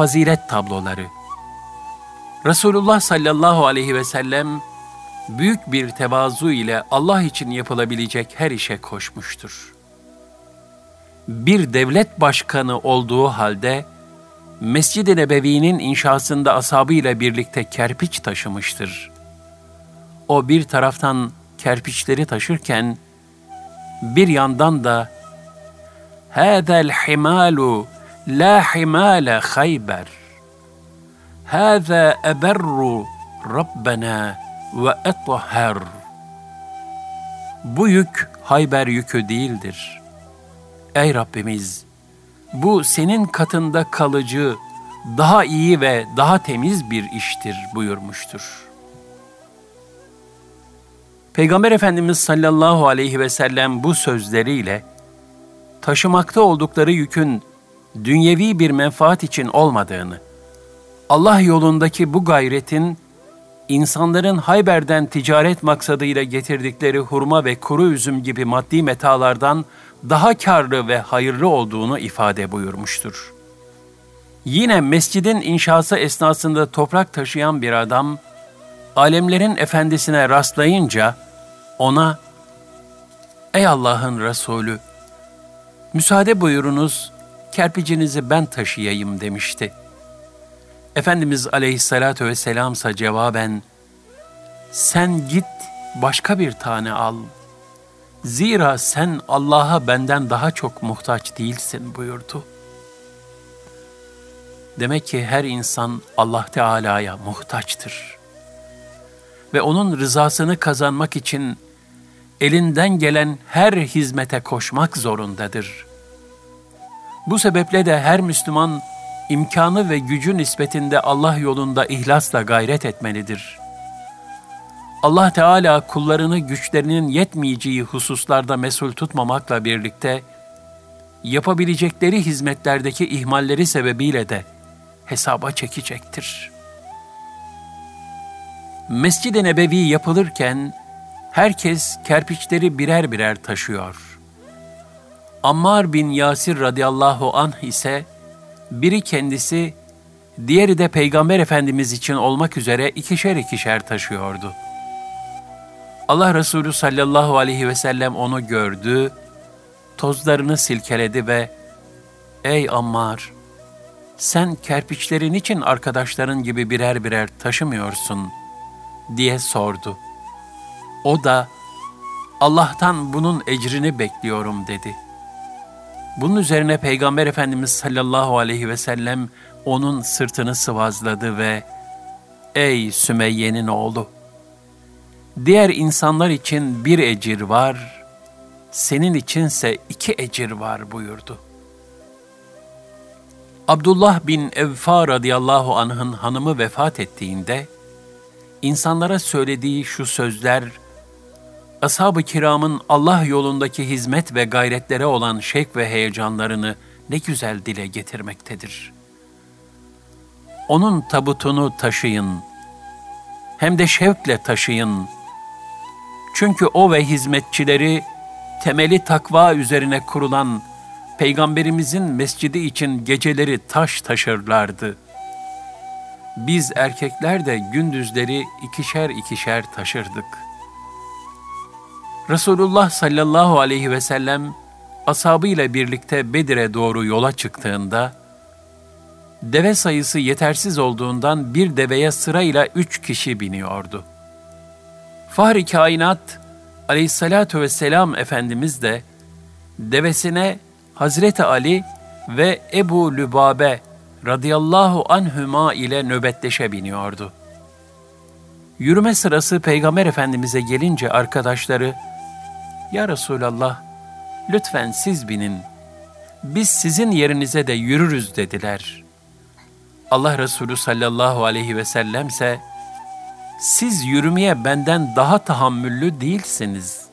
fazilet tabloları. Resulullah sallallahu aleyhi ve sellem büyük bir tevazu ile Allah için yapılabilecek her işe koşmuştur. Bir devlet başkanı olduğu halde Mescid-i Nebevi'nin inşasında ashabıyla birlikte kerpiç taşımıştır. O bir taraftan kerpiçleri taşırken bir yandan da "Hâzel himalu لا حمال خيبر هذا أبر ربنا وأطهر Bu yük Hayber yükü değildir. Ey Rabbimiz! Bu senin katında kalıcı, daha iyi ve daha temiz bir iştir buyurmuştur. Peygamber Efendimiz sallallahu aleyhi ve sellem bu sözleriyle taşımakta oldukları yükün dünyevi bir menfaat için olmadığını, Allah yolundaki bu gayretin insanların Hayber'den ticaret maksadıyla getirdikleri hurma ve kuru üzüm gibi maddi metalardan daha karlı ve hayırlı olduğunu ifade buyurmuştur. Yine mescidin inşası esnasında toprak taşıyan bir adam, alemlerin efendisine rastlayınca ona, ''Ey Allah'ın Resulü, müsaade buyurunuz, kerpicinizi ben taşıyayım.'' demişti. Efendimiz aleyhissalatü vesselamsa cevaben, ''Sen git başka bir tane al.'' Zira sen Allah'a benden daha çok muhtaç değilsin buyurdu. Demek ki her insan Allah Teala'ya muhtaçtır. Ve onun rızasını kazanmak için elinden gelen her hizmete koşmak zorundadır. Bu sebeple de her Müslüman imkanı ve gücü nispetinde Allah yolunda ihlasla gayret etmelidir.'' Allah Teala kullarını güçlerinin yetmeyeceği hususlarda mesul tutmamakla birlikte yapabilecekleri hizmetlerdeki ihmalleri sebebiyle de hesaba çekecektir. Mescid-i Nebevi yapılırken herkes kerpiçleri birer birer taşıyor. Ammar bin Yasir radıyallahu anh ise biri kendisi, diğeri de Peygamber Efendimiz için olmak üzere ikişer ikişer taşıyordu.'' Allah Resulü sallallahu aleyhi ve sellem onu gördü, tozlarını silkeledi ve ''Ey Ammar, sen kerpiçlerin için arkadaşların gibi birer birer taşımıyorsun?'' diye sordu. O da Allah'tan bunun ecrini bekliyorum dedi. Bunun üzerine Peygamber Efendimiz sallallahu aleyhi ve sellem onun sırtını sıvazladı ve ''Ey Sümeyye'nin oğlu!'' Diğer insanlar için bir ecir var, senin içinse iki ecir var buyurdu. Abdullah bin Evfa radıyallahu anh'ın hanımı vefat ettiğinde, insanlara söylediği şu sözler, ashab-ı kiramın Allah yolundaki hizmet ve gayretlere olan şek ve heyecanlarını ne güzel dile getirmektedir. Onun tabutunu taşıyın, hem de şevkle taşıyın.'' Çünkü o ve hizmetçileri temeli takva üzerine kurulan Peygamberimizin mescidi için geceleri taş taşırlardı. Biz erkekler de gündüzleri ikişer ikişer taşırdık. Resulullah sallallahu aleyhi ve sellem ashabıyla birlikte Bedir'e doğru yola çıktığında, deve sayısı yetersiz olduğundan bir deveye sırayla üç kişi biniyordu. Fahri kainat aleyhissalatu vesselam Efendimiz de devesine Hazreti Ali ve Ebu Lübabe radıyallahu anhüma ile nöbetleşe biniyordu. Yürüme sırası Peygamber Efendimiz'e gelince arkadaşları, ''Ya Resulallah, lütfen siz binin, biz sizin yerinize de yürürüz.'' dediler. Allah Resulü sallallahu aleyhi ve sellemse, siz yürümeye benden daha tahammüllü değilsiniz.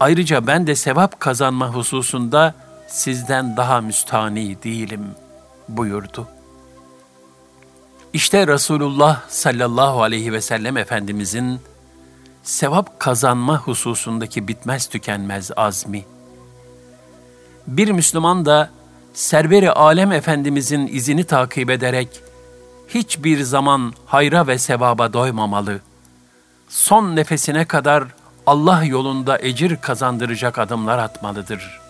Ayrıca ben de sevap kazanma hususunda sizden daha müstani değilim buyurdu. İşte Resulullah sallallahu aleyhi ve sellem Efendimizin sevap kazanma hususundaki bitmez tükenmez azmi. Bir Müslüman da Serveri Alem Efendimizin izini takip ederek hiçbir zaman hayra ve sevaba doymamalı. Son nefesine kadar Allah yolunda ecir kazandıracak adımlar atmalıdır.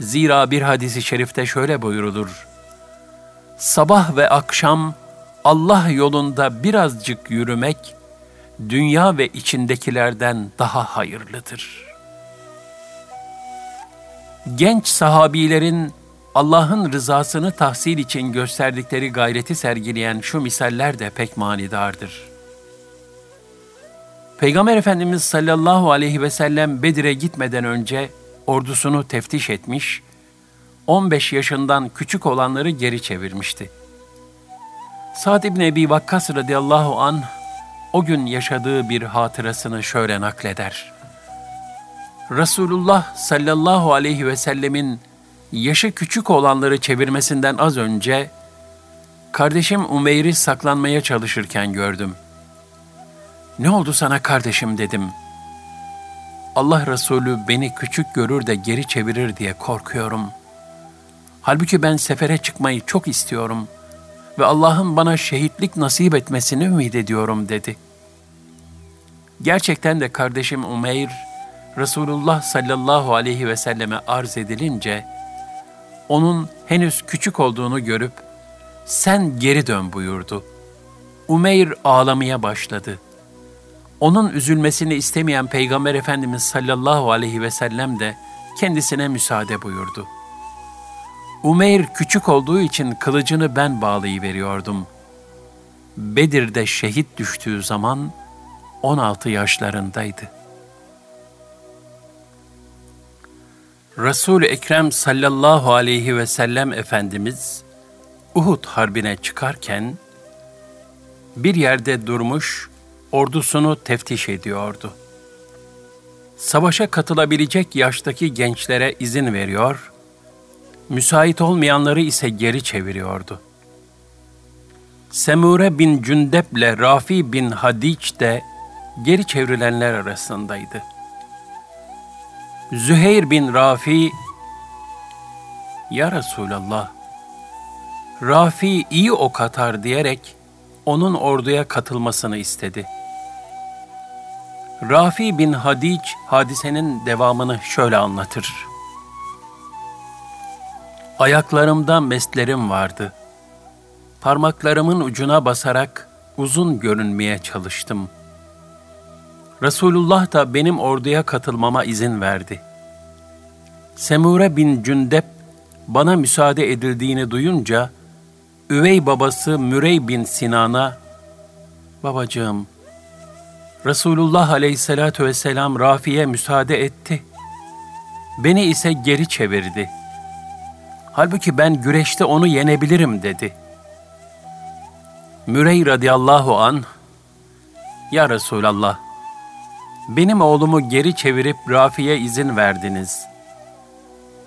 Zira bir hadisi şerifte şöyle buyurulur. Sabah ve akşam Allah yolunda birazcık yürümek, dünya ve içindekilerden daha hayırlıdır. Genç sahabilerin Allah'ın rızasını tahsil için gösterdikleri gayreti sergileyen şu misaller de pek manidardır. Peygamber Efendimiz sallallahu aleyhi ve sellem Bedir'e gitmeden önce ordusunu teftiş etmiş, 15 yaşından küçük olanları geri çevirmişti. Sa'd ibn Ebi Vakkas radıyallahu an o gün yaşadığı bir hatırasını şöyle nakleder. Resulullah sallallahu aleyhi ve sellemin yaşı küçük olanları çevirmesinden az önce kardeşim Umeyr'i saklanmaya çalışırken gördüm. Ne oldu sana kardeşim dedim. Allah Resulü beni küçük görür de geri çevirir diye korkuyorum. Halbuki ben sefere çıkmayı çok istiyorum ve Allah'ın bana şehitlik nasip etmesini ümit ediyorum dedi. Gerçekten de kardeşim Umeyr, Resulullah sallallahu aleyhi ve selleme arz edilince, onun henüz küçük olduğunu görüp, sen geri dön buyurdu. Umeyr ağlamaya başladı. Onun üzülmesini istemeyen Peygamber Efendimiz sallallahu aleyhi ve sellem de kendisine müsaade buyurdu. Umeyr küçük olduğu için kılıcını ben bağlayıveriyordum. Bedir'de şehit düştüğü zaman 16 yaşlarındaydı. Resul-i Ekrem sallallahu aleyhi ve sellem Efendimiz Uhud harbine çıkarken bir yerde durmuş ordusunu teftiş ediyordu. Savaşa katılabilecek yaştaki gençlere izin veriyor, müsait olmayanları ise geri çeviriyordu. Semure bin Cündep ile Rafi bin Hadiç de geri çevrilenler arasındaydı. Züheyr bin Rafi, Ya Resulallah, Rafi iyi ok atar diyerek onun orduya katılmasını istedi. Rafi bin Hadic hadisenin devamını şöyle anlatır. Ayaklarımda meslerim vardı. Parmaklarımın ucuna basarak uzun görünmeye çalıştım. Resulullah da benim orduya katılmama izin verdi. Semure bin Cündep bana müsaade edildiğini duyunca üvey babası Mürey bin Sinan'a "Babacığım, Resulullah aleyhissalatu vesselam Rafi'ye müsaade etti. Beni ise geri çevirdi. Halbuki ben güreşte onu yenebilirim dedi. Mürey radıyallahu an, Ya Resulallah, benim oğlumu geri çevirip Rafi'ye izin verdiniz.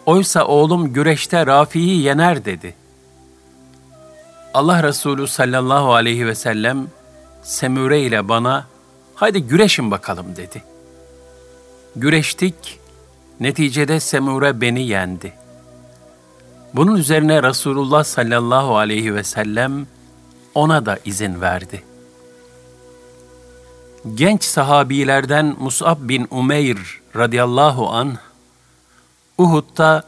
Oysa oğlum güreşte Rafi'yi yener dedi. Allah Resulü sallallahu aleyhi ve sellem Semure ile bana Haydi güreşin bakalım dedi. Güreştik, neticede Semure beni yendi. Bunun üzerine Resulullah sallallahu aleyhi ve sellem ona da izin verdi. Genç sahabilerden Mus'ab bin Umeyr radıyallahu an Uhud'da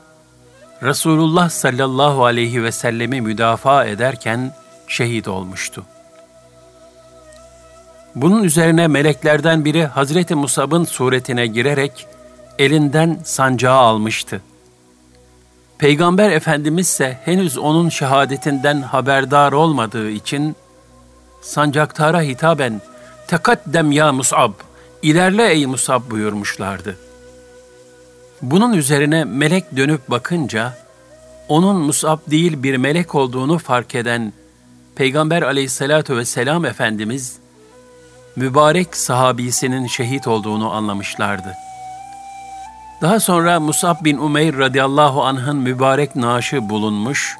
Resulullah sallallahu aleyhi ve sellemi müdafaa ederken şehit olmuştu. Bunun üzerine meleklerden biri Hazreti Musab'ın suretine girerek elinden sancağı almıştı. Peygamber Efendimiz ise henüz onun şehadetinden haberdar olmadığı için sancaktara hitaben tekaddem ya Musab, ilerle ey Musab buyurmuşlardı. Bunun üzerine melek dönüp bakınca onun Musab değil bir melek olduğunu fark eden Peygamber aleyhissalatu vesselam Efendimiz mübarek sahabisinin şehit olduğunu anlamışlardı. Daha sonra Musab bin Umeyr radıyallahu anh'ın mübarek naaşı bulunmuş,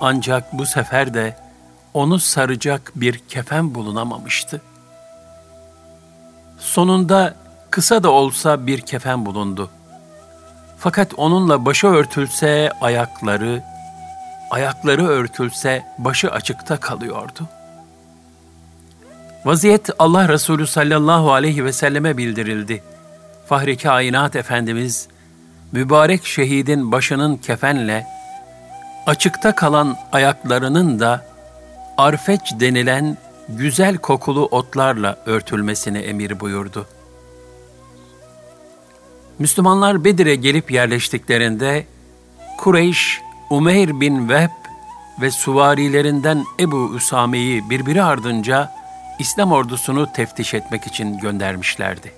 ancak bu sefer de onu saracak bir kefen bulunamamıştı. Sonunda kısa da olsa bir kefen bulundu. Fakat onunla başı örtülse ayakları, ayakları örtülse başı açıkta kalıyordu. Vaziyet Allah Resulü sallallahu aleyhi ve selleme bildirildi. Fahri Kainat Efendimiz, mübarek şehidin başının kefenle, açıkta kalan ayaklarının da arfeç denilen güzel kokulu otlarla örtülmesini emir buyurdu. Müslümanlar Bedir'e gelip yerleştiklerinde Kureyş, Umeyr bin Vehb ve suvarilerinden Ebu Üsame'yi birbiri ardınca İslam ordusunu teftiş etmek için göndermişlerdi.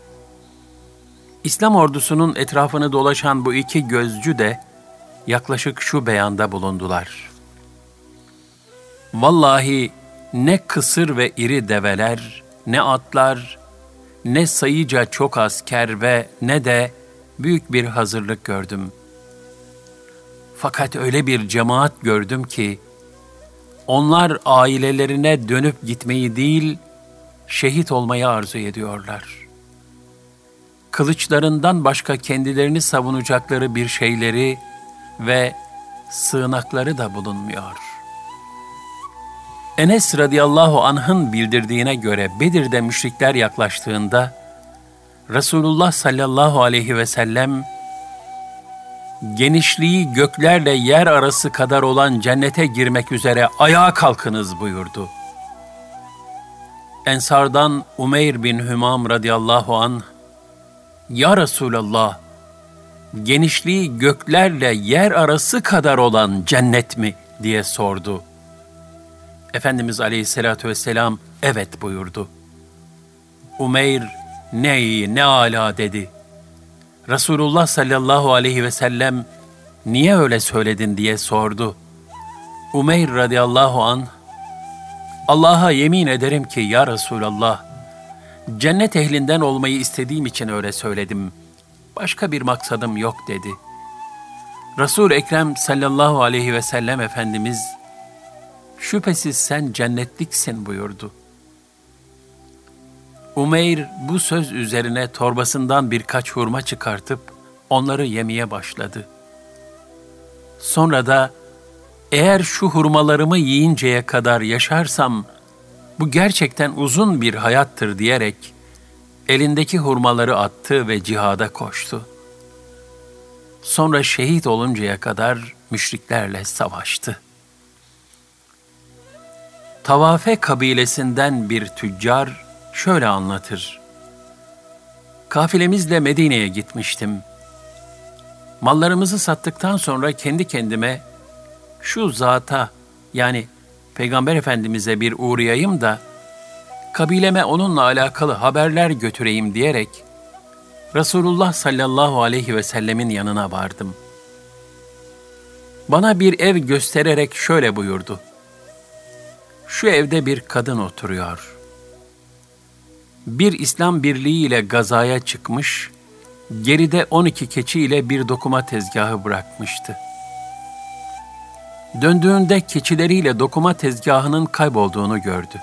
İslam ordusunun etrafını dolaşan bu iki gözcü de yaklaşık şu beyanda bulundular. Vallahi ne kısır ve iri develer, ne atlar, ne sayıca çok asker ve ne de büyük bir hazırlık gördüm. Fakat öyle bir cemaat gördüm ki, onlar ailelerine dönüp gitmeyi değil, şehit olmayı arzu ediyorlar. Kılıçlarından başka kendilerini savunacakları bir şeyleri ve sığınakları da bulunmuyor. Enes radıyallahu anh'ın bildirdiğine göre Bedir'de müşrikler yaklaştığında Resulullah sallallahu aleyhi ve sellem genişliği göklerle yer arası kadar olan cennete girmek üzere ayağa kalkınız buyurdu. Ensardan Umeyr bin Hümam radıyallahu an Ya Resulallah, genişliği göklerle yer arası kadar olan cennet mi diye sordu. Efendimiz aleyhissalatü vesselam evet buyurdu. Umeyr ne iyi ne ala dedi. Resulullah sallallahu aleyhi ve sellem niye öyle söyledin diye sordu. Umeyr radıyallahu an Allah'a yemin ederim ki ya Resulallah cennet ehlinden olmayı istediğim için öyle söyledim. Başka bir maksadım yok dedi. Resul Ekrem sallallahu aleyhi ve sellem Efendimiz şüphesiz sen cennetliksin buyurdu. Umeyr bu söz üzerine torbasından birkaç hurma çıkartıp onları yemeye başladı. Sonra da eğer şu hurmalarımı yiyinceye kadar yaşarsam bu gerçekten uzun bir hayattır diyerek elindeki hurmaları attı ve cihada koştu. Sonra şehit oluncaya kadar müşriklerle savaştı. Tavafe kabilesinden bir tüccar şöyle anlatır. Kafilemizle Medine'ye gitmiştim. Mallarımızı sattıktan sonra kendi kendime şu zata yani Peygamber Efendimiz'e bir uğrayayım da kabileme onunla alakalı haberler götüreyim diyerek Resulullah sallallahu aleyhi ve sellemin yanına vardım. Bana bir ev göstererek şöyle buyurdu. Şu evde bir kadın oturuyor. Bir İslam birliği ile gazaya çıkmış, geride 12 keçi ile bir dokuma tezgahı bırakmıştı. Döndüğünde keçileriyle dokuma tezgahının kaybolduğunu gördü.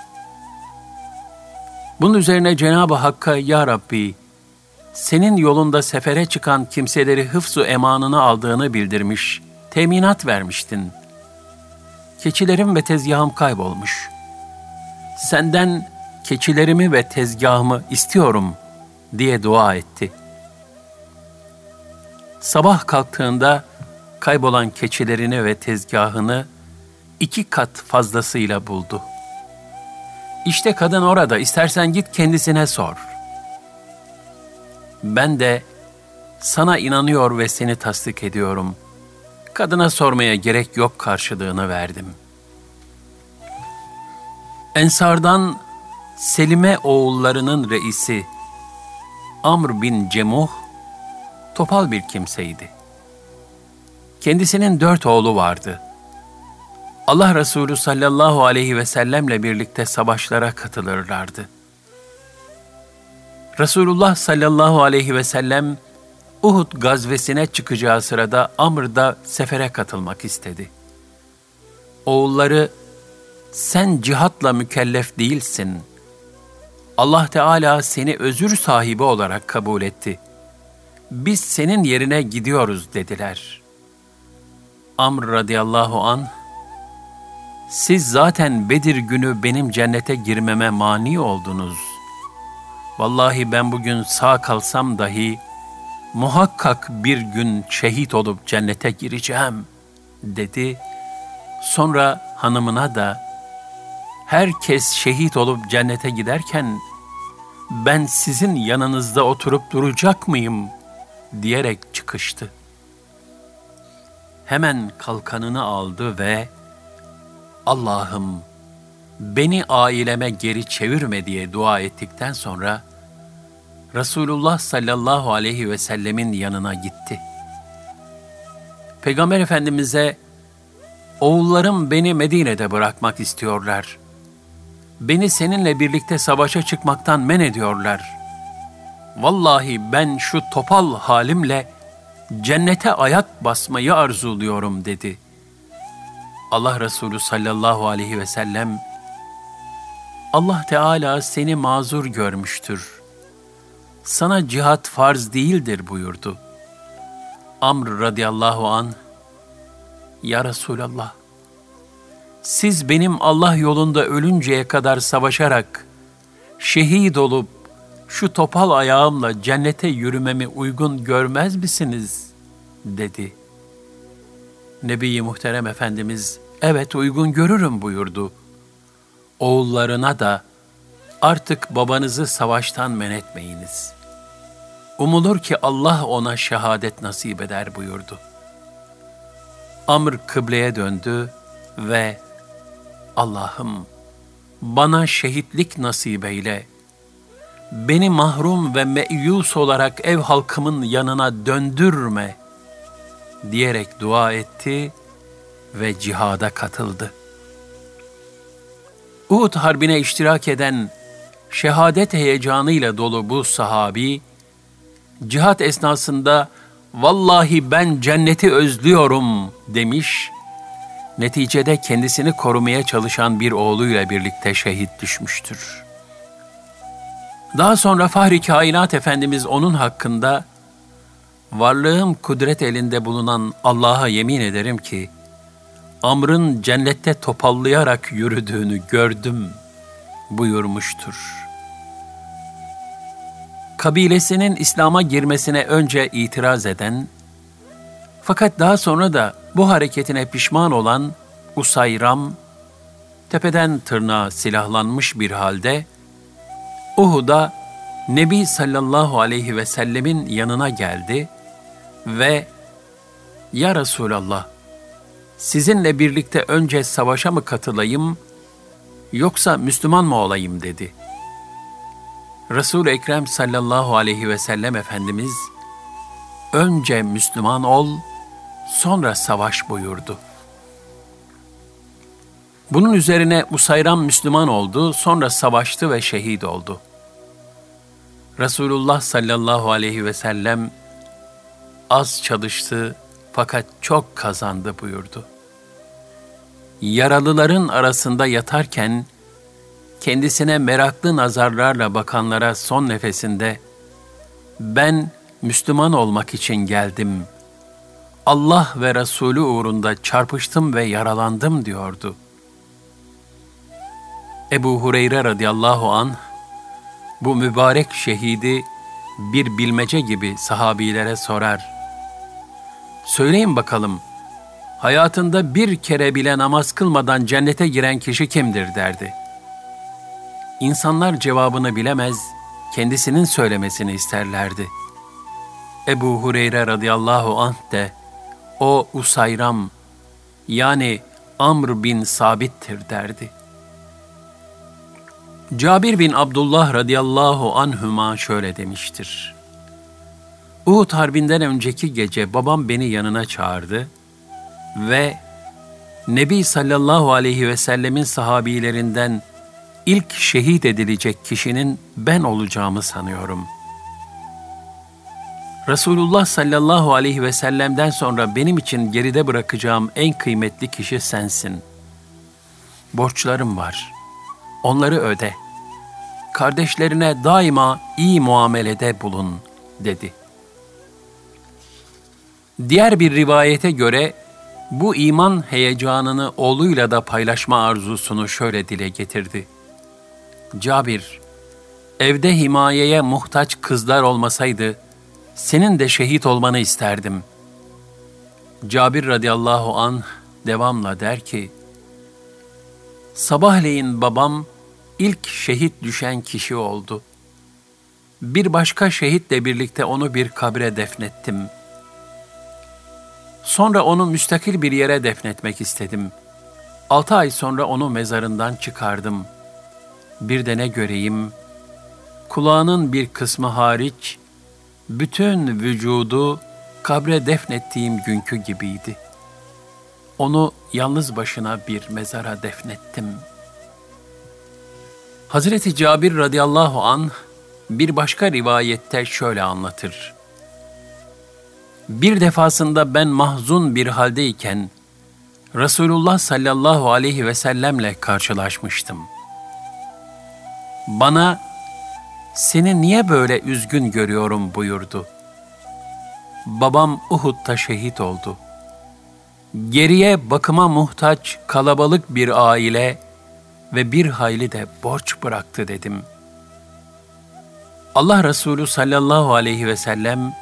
Bunun üzerine Cenab-ı Hakk'a Ya Rabbi, senin yolunda sefere çıkan kimseleri hıfzu emanını aldığını bildirmiş, teminat vermiştin. Keçilerim ve tezgahım kaybolmuş. Senden keçilerimi ve tezgahımı istiyorum diye dua etti. Sabah kalktığında kaybolan keçilerini ve tezgahını iki kat fazlasıyla buldu. İşte kadın orada, istersen git kendisine sor. Ben de sana inanıyor ve seni tasdik ediyorum. Kadına sormaya gerek yok karşılığını verdim. Ensardan Selime oğullarının reisi Amr bin Cemuh topal bir kimseydi. Kendisinin dört oğlu vardı. Allah Resulü sallallahu aleyhi ve sellemle birlikte savaşlara katılırlardı. Resulullah sallallahu aleyhi ve sellem Uhud gazvesine çıkacağı sırada Amr'da sefere katılmak istedi. Oğulları, sen cihatla mükellef değilsin. Allah Teala seni özür sahibi olarak kabul etti. biz senin yerine gidiyoruz dediler. Amr radıyallahu an siz zaten Bedir günü benim cennete girmeme mani oldunuz. Vallahi ben bugün sağ kalsam dahi muhakkak bir gün şehit olup cennete gireceğim dedi. Sonra hanımına da herkes şehit olup cennete giderken ben sizin yanınızda oturup duracak mıyım diyerek çıkıştı. Hemen kalkanını aldı ve Allah'ım beni aileme geri çevirme diye dua ettikten sonra Resulullah sallallahu aleyhi ve sellemin yanına gitti. Peygamber Efendimiz'e oğullarım beni Medine'de bırakmak istiyorlar. Beni seninle birlikte savaşa çıkmaktan men ediyorlar. Vallahi ben şu topal halimle cennete ayak basmayı arzuluyorum dedi. Allah Resulü sallallahu aleyhi ve sellem Allah Teala seni mazur görmüştür. Sana cihat farz değildir buyurdu. Amr radıyallahu an Ya Resulallah siz benim Allah yolunda ölünceye kadar savaşarak şehit olup şu topal ayağımla cennete yürümemi uygun görmez misiniz? dedi. Nebi Muhterem Efendimiz, evet uygun görürüm buyurdu. Oğullarına da artık babanızı savaştan men etmeyiniz. Umulur ki Allah ona şehadet nasip eder buyurdu. Amr kıbleye döndü ve Allah'ım bana şehitlik nasip eyle. Beni mahrum ve meyus olarak ev halkımın yanına döndürme diyerek dua etti ve cihada katıldı. Uhud Harbi'ne iştirak eden şehadet heyecanıyla dolu bu sahabi, cihat esnasında vallahi ben cenneti özlüyorum demiş, neticede kendisini korumaya çalışan bir oğluyla birlikte şehit düşmüştür. Daha sonra Fahri Kainat Efendimiz onun hakkında, varlığım kudret elinde bulunan Allah'a yemin ederim ki, Amr'ın cennette topallayarak yürüdüğünü gördüm buyurmuştur. Kabilesinin İslam'a girmesine önce itiraz eden, fakat daha sonra da bu hareketine pişman olan Usayram, tepeden tırnağa silahlanmış bir halde, Uhud'a Nebi sallallahu aleyhi ve sellemin yanına geldi ve ''Ya Resulallah, sizinle birlikte önce savaşa mı katılayım yoksa Müslüman mı olayım?'' dedi. Resul-i Ekrem sallallahu aleyhi ve sellem Efendimiz, ''Önce Müslüman ol, sonra savaş.'' buyurdu. Bunun üzerine Usayram Müslüman oldu, sonra savaştı ve şehit oldu. Resulullah sallallahu aleyhi ve sellem az çalıştı fakat çok kazandı buyurdu. Yaralıların arasında yatarken kendisine meraklı nazarlarla bakanlara son nefesinde ben Müslüman olmak için geldim. Allah ve Resulü uğrunda çarpıştım ve yaralandım diyordu. Ebu Hureyre radıyallahu an bu mübarek şehidi bir bilmece gibi sahabilere sorar. Söyleyin bakalım, hayatında bir kere bile namaz kılmadan cennete giren kişi kimdir derdi. İnsanlar cevabını bilemez, kendisinin söylemesini isterlerdi. Ebu Hureyre radıyallahu anh de, o Usayram, yani Amr bin Sabit'tir derdi. Cabir bin Abdullah radıyallahu anhüma şöyle demiştir. Uhud Harbi'nden önceki gece babam beni yanına çağırdı ve Nebi sallallahu aleyhi ve sellemin sahabilerinden ilk şehit edilecek kişinin ben olacağımı sanıyorum. Resulullah sallallahu aleyhi ve sellem'den sonra benim için geride bırakacağım en kıymetli kişi sensin. Borçlarım var. Onları öde. Kardeşlerine daima iyi muamelede bulun, dedi.'' Diğer bir rivayete göre bu iman heyecanını oğluyla da paylaşma arzusunu şöyle dile getirdi. Cabir, evde himayeye muhtaç kızlar olmasaydı, senin de şehit olmanı isterdim. Cabir radıyallahu an devamla der ki, Sabahleyin babam ilk şehit düşen kişi oldu. Bir başka şehitle birlikte onu bir kabre defnettim. Sonra onu müstakil bir yere defnetmek istedim. Altı ay sonra onu mezarından çıkardım. Bir de ne göreyim, kulağının bir kısmı hariç, bütün vücudu kabre defnettiğim günkü gibiydi. Onu yalnız başına bir mezara defnettim. Hazreti Cabir radıyallahu an bir başka rivayette şöyle anlatır. Bir defasında ben mahzun bir haldeyken Resulullah sallallahu aleyhi ve sellemle karşılaşmıştım. Bana seni niye böyle üzgün görüyorum buyurdu. Babam Uhud'da şehit oldu. Geriye bakıma muhtaç kalabalık bir aile ve bir hayli de borç bıraktı dedim. Allah Resulü sallallahu aleyhi ve sellem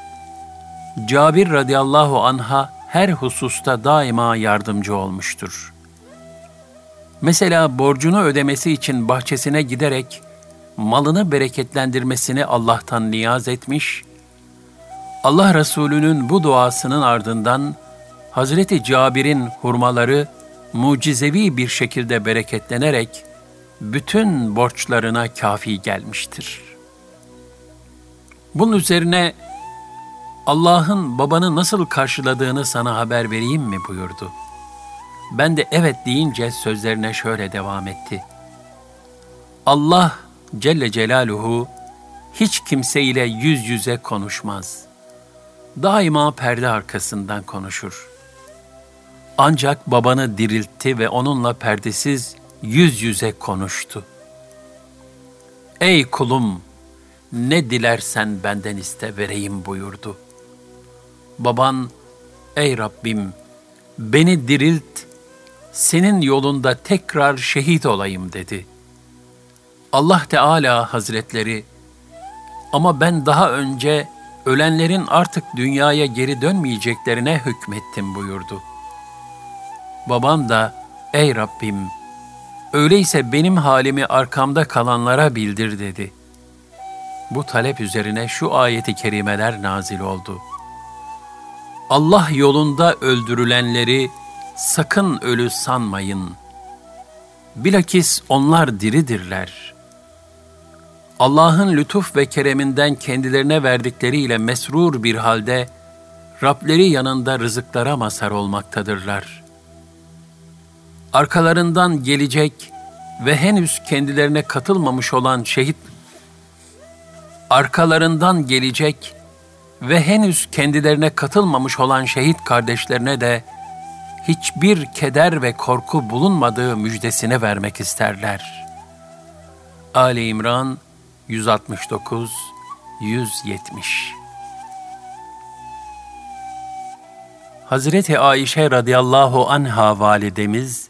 Cabir radıyallahu anha her hususta daima yardımcı olmuştur. Mesela borcunu ödemesi için bahçesine giderek malını bereketlendirmesini Allah'tan niyaz etmiş, Allah Resulü'nün bu duasının ardından Hazreti Cabir'in hurmaları mucizevi bir şekilde bereketlenerek bütün borçlarına kafi gelmiştir. Bunun üzerine Allah'ın babanı nasıl karşıladığını sana haber vereyim mi buyurdu. Ben de evet deyince sözlerine şöyle devam etti. Allah Celle Celaluhu hiç kimseyle yüz yüze konuşmaz. Daima perde arkasından konuşur. Ancak babanı diriltti ve onunla perdesiz yüz yüze konuştu. Ey kulum, ne dilersen benden iste vereyim buyurdu. Baban, ey Rabbim, beni dirilt, senin yolunda tekrar şehit olayım dedi. Allah Teala Hazretleri, ama ben daha önce ölenlerin artık dünyaya geri dönmeyeceklerine hükmettim buyurdu. Babam da, ey Rabbim, öyleyse benim halimi arkamda kalanlara bildir dedi. Bu talep üzerine şu ayeti kerimeler nazil oldu. Allah yolunda öldürülenleri sakın ölü sanmayın. Bilakis onlar diridirler. Allah'ın lütuf ve kereminden kendilerine verdikleriyle mesrur bir halde Rableri yanında rızıklara mazhar olmaktadırlar. Arkalarından gelecek ve henüz kendilerine katılmamış olan şehit arkalarından gelecek ve henüz kendilerine katılmamış olan şehit kardeşlerine de hiçbir keder ve korku bulunmadığı müjdesini vermek isterler. Ali İmran 169 170 Hazreti Ayşe radıyallahu anha validemiz,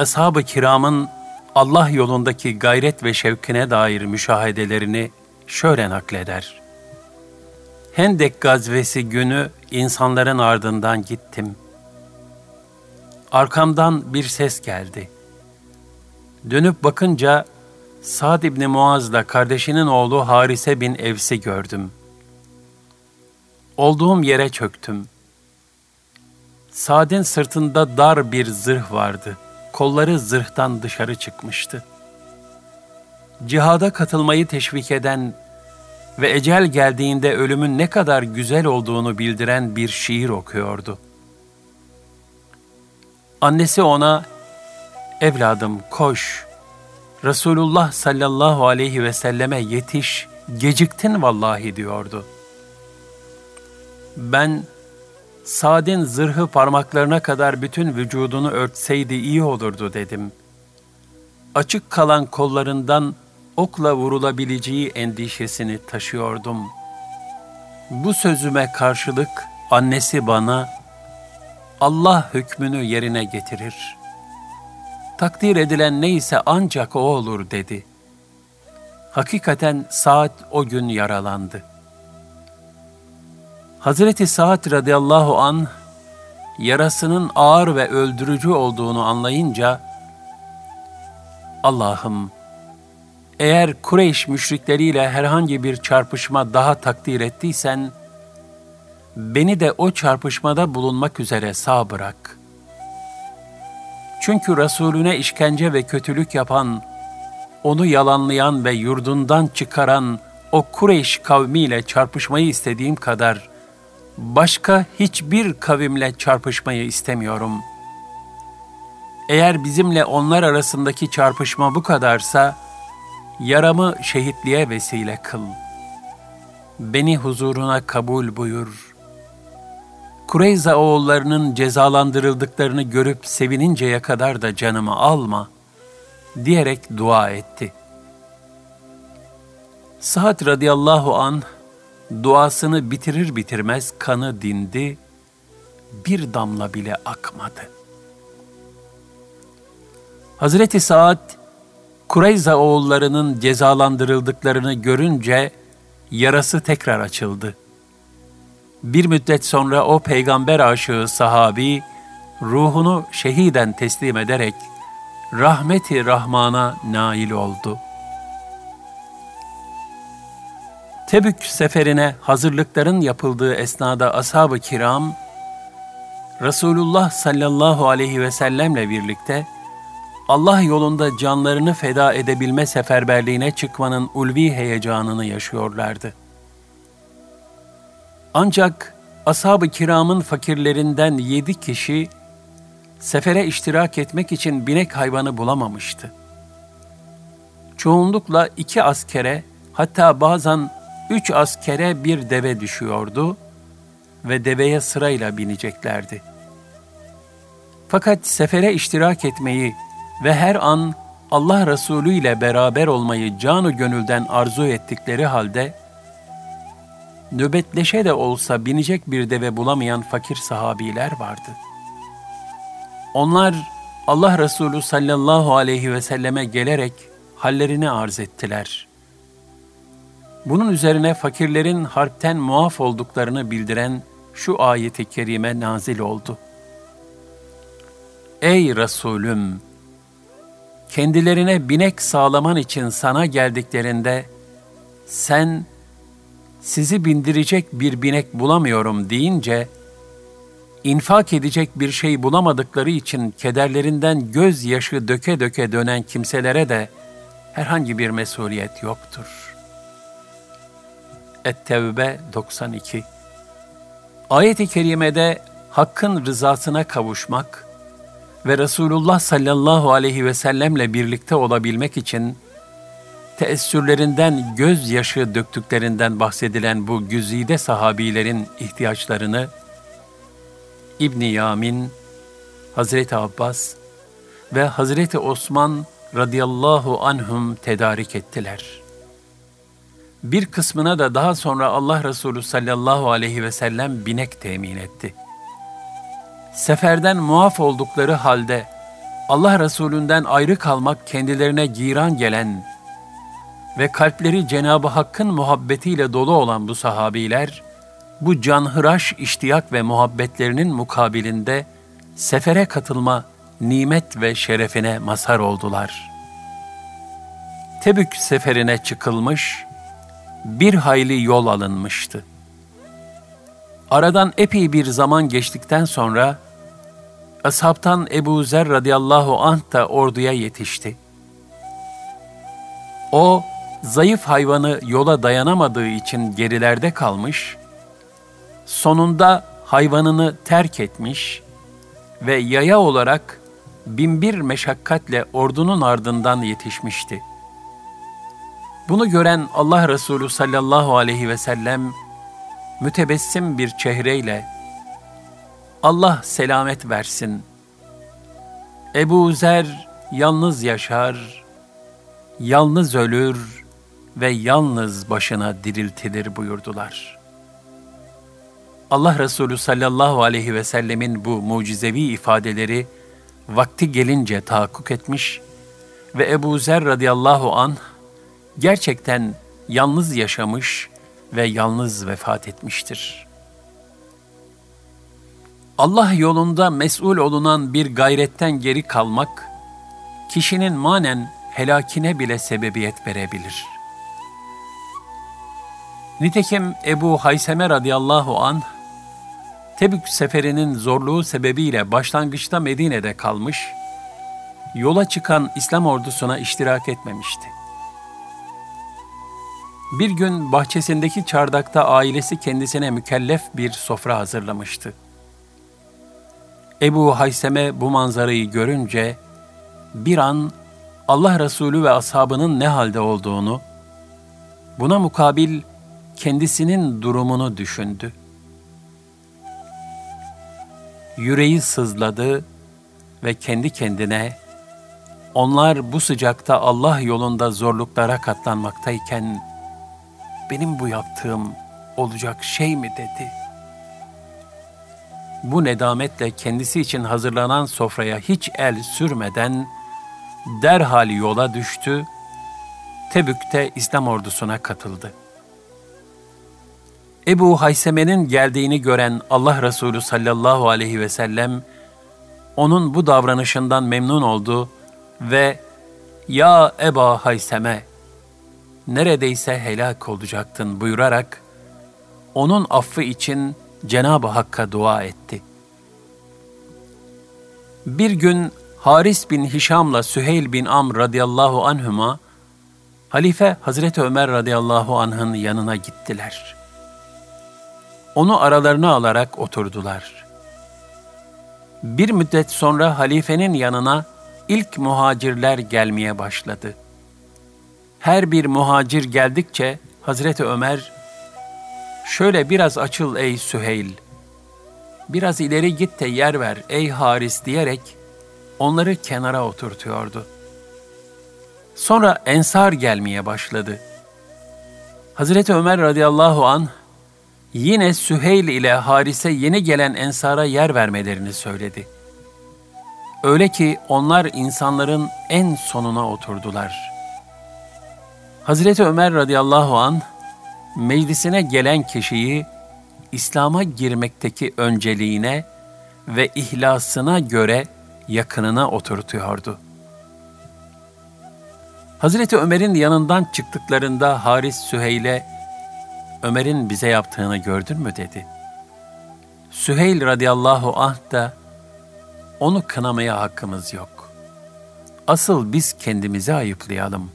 ashab-ı kiramın Allah yolundaki gayret ve şevkine dair müşahedelerini şöyle nakleder. Hendek gazvesi günü insanların ardından gittim. Arkamdan bir ses geldi. Dönüp bakınca Sa'd İbni Muaz'la kardeşinin oğlu Harise bin Evs'i gördüm. Olduğum yere çöktüm. Sa'd'in sırtında dar bir zırh vardı. Kolları zırhtan dışarı çıkmıştı. Cihada katılmayı teşvik eden ve ecel geldiğinde ölümün ne kadar güzel olduğunu bildiren bir şiir okuyordu. Annesi ona, evladım koş, Resulullah sallallahu aleyhi ve selleme yetiş, geciktin vallahi diyordu. Ben, Sad'in zırhı parmaklarına kadar bütün vücudunu örtseydi iyi olurdu dedim. Açık kalan kollarından okla vurulabileceği endişesini taşıyordum. Bu sözüme karşılık annesi bana, Allah hükmünü yerine getirir. Takdir edilen neyse ancak o olur dedi. Hakikaten Saad o gün yaralandı. Hazreti Saad radıyallahu an yarasının ağır ve öldürücü olduğunu anlayınca Allah'ım eğer Kureyş müşrikleriyle herhangi bir çarpışma daha takdir ettiysen beni de o çarpışmada bulunmak üzere sağ bırak. Çünkü Resulüne işkence ve kötülük yapan, onu yalanlayan ve yurdundan çıkaran o Kureyş kavmiyle çarpışmayı istediğim kadar başka hiçbir kavimle çarpışmayı istemiyorum. Eğer bizimle onlar arasındaki çarpışma bu kadarsa, yaramı şehitliğe vesile kıl. Beni huzuruna kabul buyur. Kureyza oğullarının cezalandırıldıklarını görüp sevininceye kadar da canımı alma, diyerek dua etti. Sa'd radıyallahu anh, duasını bitirir bitirmez kanı dindi, bir damla bile akmadı. Hazreti Saad, Kureyza oğullarının cezalandırıldıklarını görünce yarası tekrar açıldı. Bir müddet sonra o peygamber aşığı sahabi ruhunu şehiden teslim ederek rahmeti Rahman'a nail oldu.'' Tebük seferine hazırlıkların yapıldığı esnada ashab-ı kiram, Resulullah sallallahu aleyhi ve sellemle birlikte Allah yolunda canlarını feda edebilme seferberliğine çıkmanın ulvi heyecanını yaşıyorlardı. Ancak ashab-ı kiramın fakirlerinden yedi kişi sefere iştirak etmek için binek hayvanı bulamamıştı. Çoğunlukla iki askere hatta bazen üç askere bir deve düşüyordu ve deveye sırayla bineceklerdi. Fakat sefere iştirak etmeyi ve her an Allah Resulü ile beraber olmayı canı gönülden arzu ettikleri halde, nöbetleşe de olsa binecek bir deve bulamayan fakir sahabiler vardı. Onlar Allah Resulü sallallahu aleyhi ve selleme gelerek hallerini arz ettiler. Bunun üzerine fakirlerin harpten muaf olduklarını bildiren şu ayeti kerime nazil oldu. Ey Resulüm! Kendilerine binek sağlaman için sana geldiklerinde sen sizi bindirecek bir binek bulamıyorum deyince infak edecek bir şey bulamadıkları için kederlerinden gözyaşı döke döke dönen kimselere de herhangi bir mesuliyet yoktur.'' Et-Tevbe 92 Ayet-i Kerime'de Hakk'ın rızasına kavuşmak ve Resulullah sallallahu aleyhi ve sellemle birlikte olabilmek için teessürlerinden gözyaşı döktüklerinden bahsedilen bu güzide sahabilerin ihtiyaçlarını İbni Yamin, Hazreti Abbas ve Hazreti Osman radıyallahu anhum tedarik ettiler.'' Bir kısmına da daha sonra Allah Resulü sallallahu aleyhi ve sellem binek temin etti. Seferden muaf oldukları halde Allah Resulünden ayrı kalmak kendilerine giran gelen ve kalpleri Cenab-ı Hakk'ın muhabbetiyle dolu olan bu sahabiler, bu canhıraş iştiyak ve muhabbetlerinin mukabilinde sefere katılma nimet ve şerefine mazhar oldular. Tebük seferine çıkılmış, bir hayli yol alınmıştı. Aradan epey bir zaman geçtikten sonra ashabtan Ebu Zer radıyallahu anh da orduya yetişti. O, zayıf hayvanı yola dayanamadığı için gerilerde kalmış, sonunda hayvanını terk etmiş ve yaya olarak binbir meşakkatle ordunun ardından yetişmişti. Bunu gören Allah Resulü sallallahu aleyhi ve sellem mütebessim bir çehreyle Allah selamet versin. Ebu Zer yalnız yaşar, yalnız ölür ve yalnız başına diriltilir buyurdular. Allah Resulü sallallahu aleyhi ve sellemin bu mucizevi ifadeleri vakti gelince tahakkuk etmiş ve Ebu Zer radıyallahu an gerçekten yalnız yaşamış ve yalnız vefat etmiştir. Allah yolunda mesul olunan bir gayretten geri kalmak, kişinin manen helakine bile sebebiyet verebilir. Nitekim Ebu Hayseme radıyallahu an Tebük seferinin zorluğu sebebiyle başlangıçta Medine'de kalmış, yola çıkan İslam ordusuna iştirak etmemişti. Bir gün bahçesindeki çardakta ailesi kendisine mükellef bir sofra hazırlamıştı. Ebu Hayseme bu manzarayı görünce bir an Allah Resulü ve ashabının ne halde olduğunu, buna mukabil kendisinin durumunu düşündü. Yüreği sızladı ve kendi kendine onlar bu sıcakta Allah yolunda zorluklara katlanmaktayken benim bu yaptığım olacak şey mi dedi. Bu nedametle kendisi için hazırlanan sofraya hiç el sürmeden derhal yola düştü, Tebük'te İslam ordusuna katıldı. Ebu Hayseme'nin geldiğini gören Allah Resulü sallallahu aleyhi ve sellem, onun bu davranışından memnun oldu ve ''Ya Eba Hayseme, neredeyse helak olacaktın.'' buyurarak, onun affı için Cenab-ı Hakk'a dua etti. Bir gün Haris bin Hişam'la Süheyl bin Amr radıyallahu anhüma, Halife Hazreti Ömer radıyallahu anh'ın yanına gittiler. Onu aralarına alarak oturdular. Bir müddet sonra halifenin yanına ilk muhacirler gelmeye başladı. Her bir muhacir geldikçe Hazreti Ömer, şöyle biraz açıl ey Süheyl, biraz ileri git de yer ver ey Haris diyerek onları kenara oturtuyordu. Sonra ensar gelmeye başladı. Hazreti Ömer radıyallahu an yine Süheyl ile Haris'e yeni gelen ensara yer vermelerini söyledi. Öyle ki onlar insanların en sonuna oturdular. Hazreti Ömer radıyallahu an meclisine gelen kişiyi İslam'a girmekteki önceliğine ve ihlasına göre yakınına oturtuyordu. Hazreti Ömer'in yanından çıktıklarında Haris Süheyl'e Ömer'in bize yaptığını gördün mü dedi. Süheyl radıyallahu anh da onu kınamaya hakkımız yok. Asıl biz kendimizi ayıplayalım.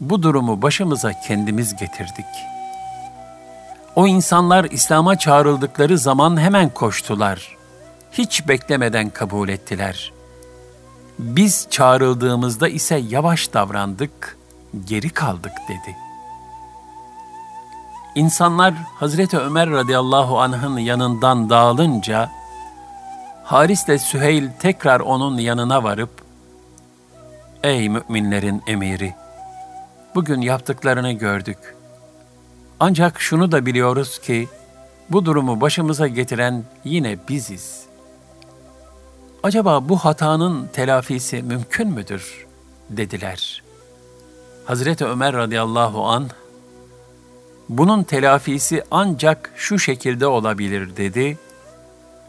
Bu durumu başımıza kendimiz getirdik. O insanlar İslam'a çağrıldıkları zaman hemen koştular. Hiç beklemeden kabul ettiler. Biz çağrıldığımızda ise yavaş davrandık, geri kaldık dedi.'' İnsanlar Hazreti Ömer radıyallahu anh'ın yanından dağılınca, Haris ile Süheyl tekrar onun yanına varıp, Ey müminlerin emiri! Bugün yaptıklarını gördük. Ancak şunu da biliyoruz ki, bu durumu başımıza getiren yine biziz. Acaba bu hatanın telafisi mümkün müdür? dediler. Hazreti Ömer radıyallahu anh, bunun telafisi ancak şu şekilde olabilir dedi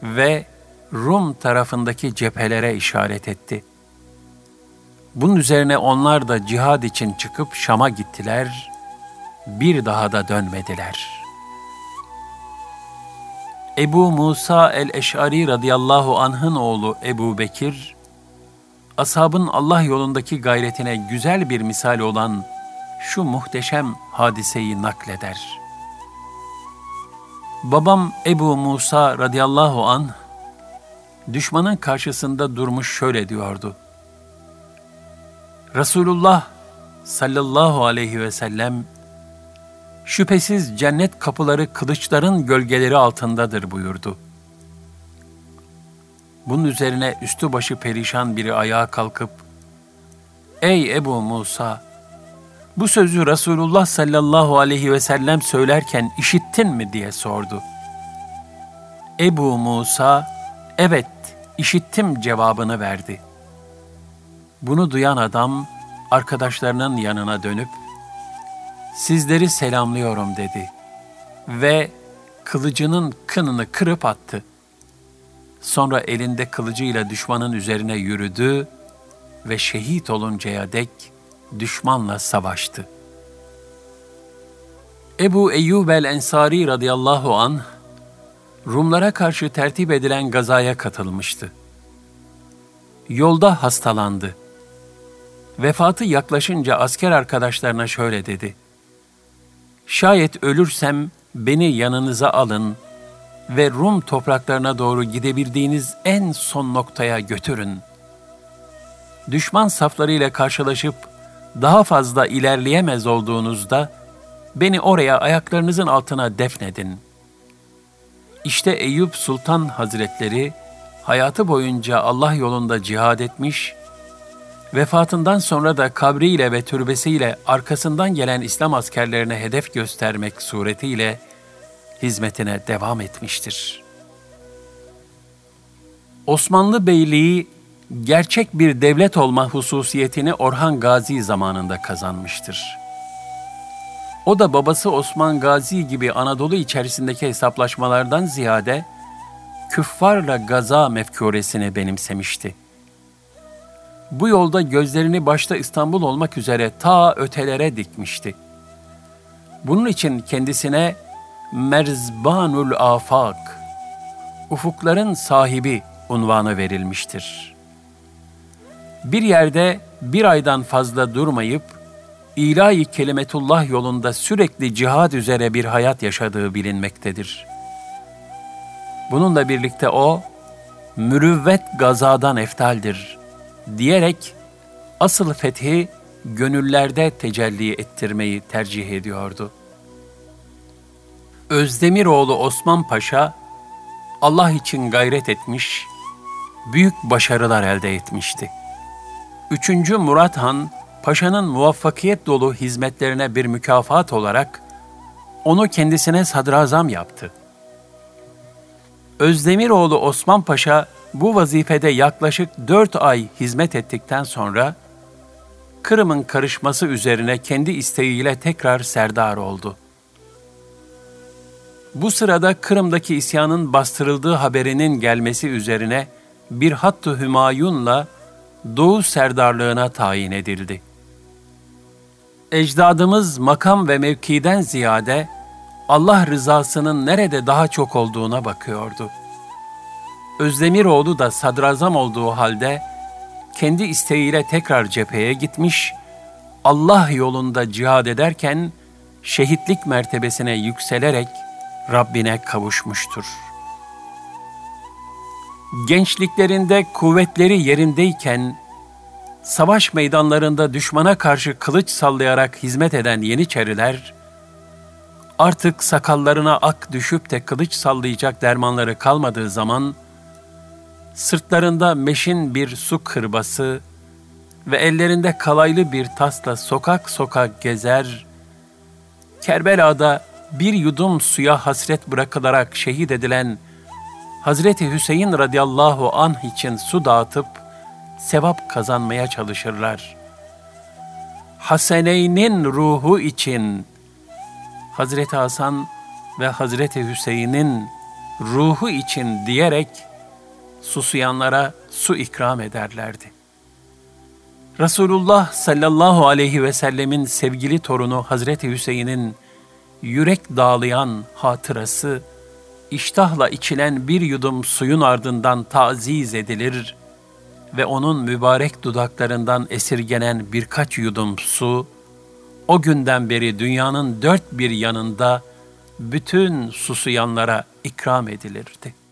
ve Rum tarafındaki cephelere işaret etti. Bunun üzerine onlar da cihad için çıkıp Şam'a gittiler, bir daha da dönmediler. Ebu Musa el-Eş'ari radıyallahu anh'ın oğlu Ebu Bekir, ashabın Allah yolundaki gayretine güzel bir misal olan şu muhteşem hadiseyi nakleder. Babam Ebu Musa radıyallahu an düşmanın karşısında durmuş şöyle diyordu. Resulullah sallallahu aleyhi ve sellem şüphesiz cennet kapıları kılıçların gölgeleri altındadır buyurdu. Bunun üzerine üstü başı perişan biri ayağa kalkıp, Ey Ebu Musa! Bu sözü Resulullah sallallahu aleyhi ve sellem söylerken işittin mi diye sordu. Ebu Musa, evet işittim cevabını verdi. Bunu duyan adam arkadaşlarının yanına dönüp, sizleri selamlıyorum dedi ve kılıcının kınını kırıp attı. Sonra elinde kılıcıyla düşmanın üzerine yürüdü ve şehit oluncaya dek düşmanla savaştı. Ebu Eyyub el-Ensari radıyallahu anh, Rumlara karşı tertip edilen gazaya katılmıştı. Yolda hastalandı. Vefatı yaklaşınca asker arkadaşlarına şöyle dedi. Şayet ölürsem beni yanınıza alın ve Rum topraklarına doğru gidebildiğiniz en son noktaya götürün. Düşman saflarıyla karşılaşıp daha fazla ilerleyemez olduğunuzda beni oraya ayaklarınızın altına defnedin. İşte Eyüp Sultan Hazretleri hayatı boyunca Allah yolunda cihad etmiş, vefatından sonra da kabriyle ve türbesiyle arkasından gelen İslam askerlerine hedef göstermek suretiyle hizmetine devam etmiştir. Osmanlı Beyliği gerçek bir devlet olma hususiyetini Orhan Gazi zamanında kazanmıştır.'' O da babası Osman Gazi gibi Anadolu içerisindeki hesaplaşmalardan ziyade küffarla gaza mefkuresini benimsemişti. Bu yolda gözlerini başta İstanbul olmak üzere ta ötelere dikmişti. Bunun için kendisine Merzbanul Afak, ufukların sahibi unvanı verilmiştir. Bir yerde bir aydan fazla durmayıp ilahi kelimetullah yolunda sürekli cihad üzere bir hayat yaşadığı bilinmektedir. Bununla birlikte o, mürüvvet gazadan eftaldir diyerek asıl fethi gönüllerde tecelli ettirmeyi tercih ediyordu. Özdemiroğlu Osman Paşa, Allah için gayret etmiş, büyük başarılar elde etmişti. Üçüncü Murat Han, paşanın muvaffakiyet dolu hizmetlerine bir mükafat olarak onu kendisine sadrazam yaptı. Özdemiroğlu Osman Paşa bu vazifede yaklaşık dört ay hizmet ettikten sonra Kırım'ın karışması üzerine kendi isteğiyle tekrar serdar oldu. Bu sırada Kırım'daki isyanın bastırıldığı haberinin gelmesi üzerine bir hattı Hümayun'la Doğu serdarlığına tayin edildi ecdadımız makam ve mevkiden ziyade Allah rızasının nerede daha çok olduğuna bakıyordu. Özdemiroğlu da sadrazam olduğu halde kendi isteğiyle tekrar cepheye gitmiş, Allah yolunda cihad ederken şehitlik mertebesine yükselerek Rabbine kavuşmuştur. Gençliklerinde kuvvetleri yerindeyken savaş meydanlarında düşmana karşı kılıç sallayarak hizmet eden Yeniçeriler, artık sakallarına ak düşüp de kılıç sallayacak dermanları kalmadığı zaman, sırtlarında meşin bir su kırbası ve ellerinde kalaylı bir tasla sokak sokak gezer, Kerbela'da bir yudum suya hasret bırakılarak şehit edilen Hazreti Hüseyin radıyallahu anh için su dağıtıp, sevap kazanmaya çalışırlar. Haseneynin ruhu için Hazreti Hasan ve Hazreti Hüseyin'in ruhu için diyerek susuyanlara su ikram ederlerdi. Resulullah sallallahu aleyhi ve sellemin sevgili torunu Hazreti Hüseyin'in yürek dağlayan hatırası, iştahla içilen bir yudum suyun ardından taziz edilir ve onun mübarek dudaklarından esirgenen birkaç yudum su, o günden beri dünyanın dört bir yanında bütün susuyanlara ikram edilirdi.''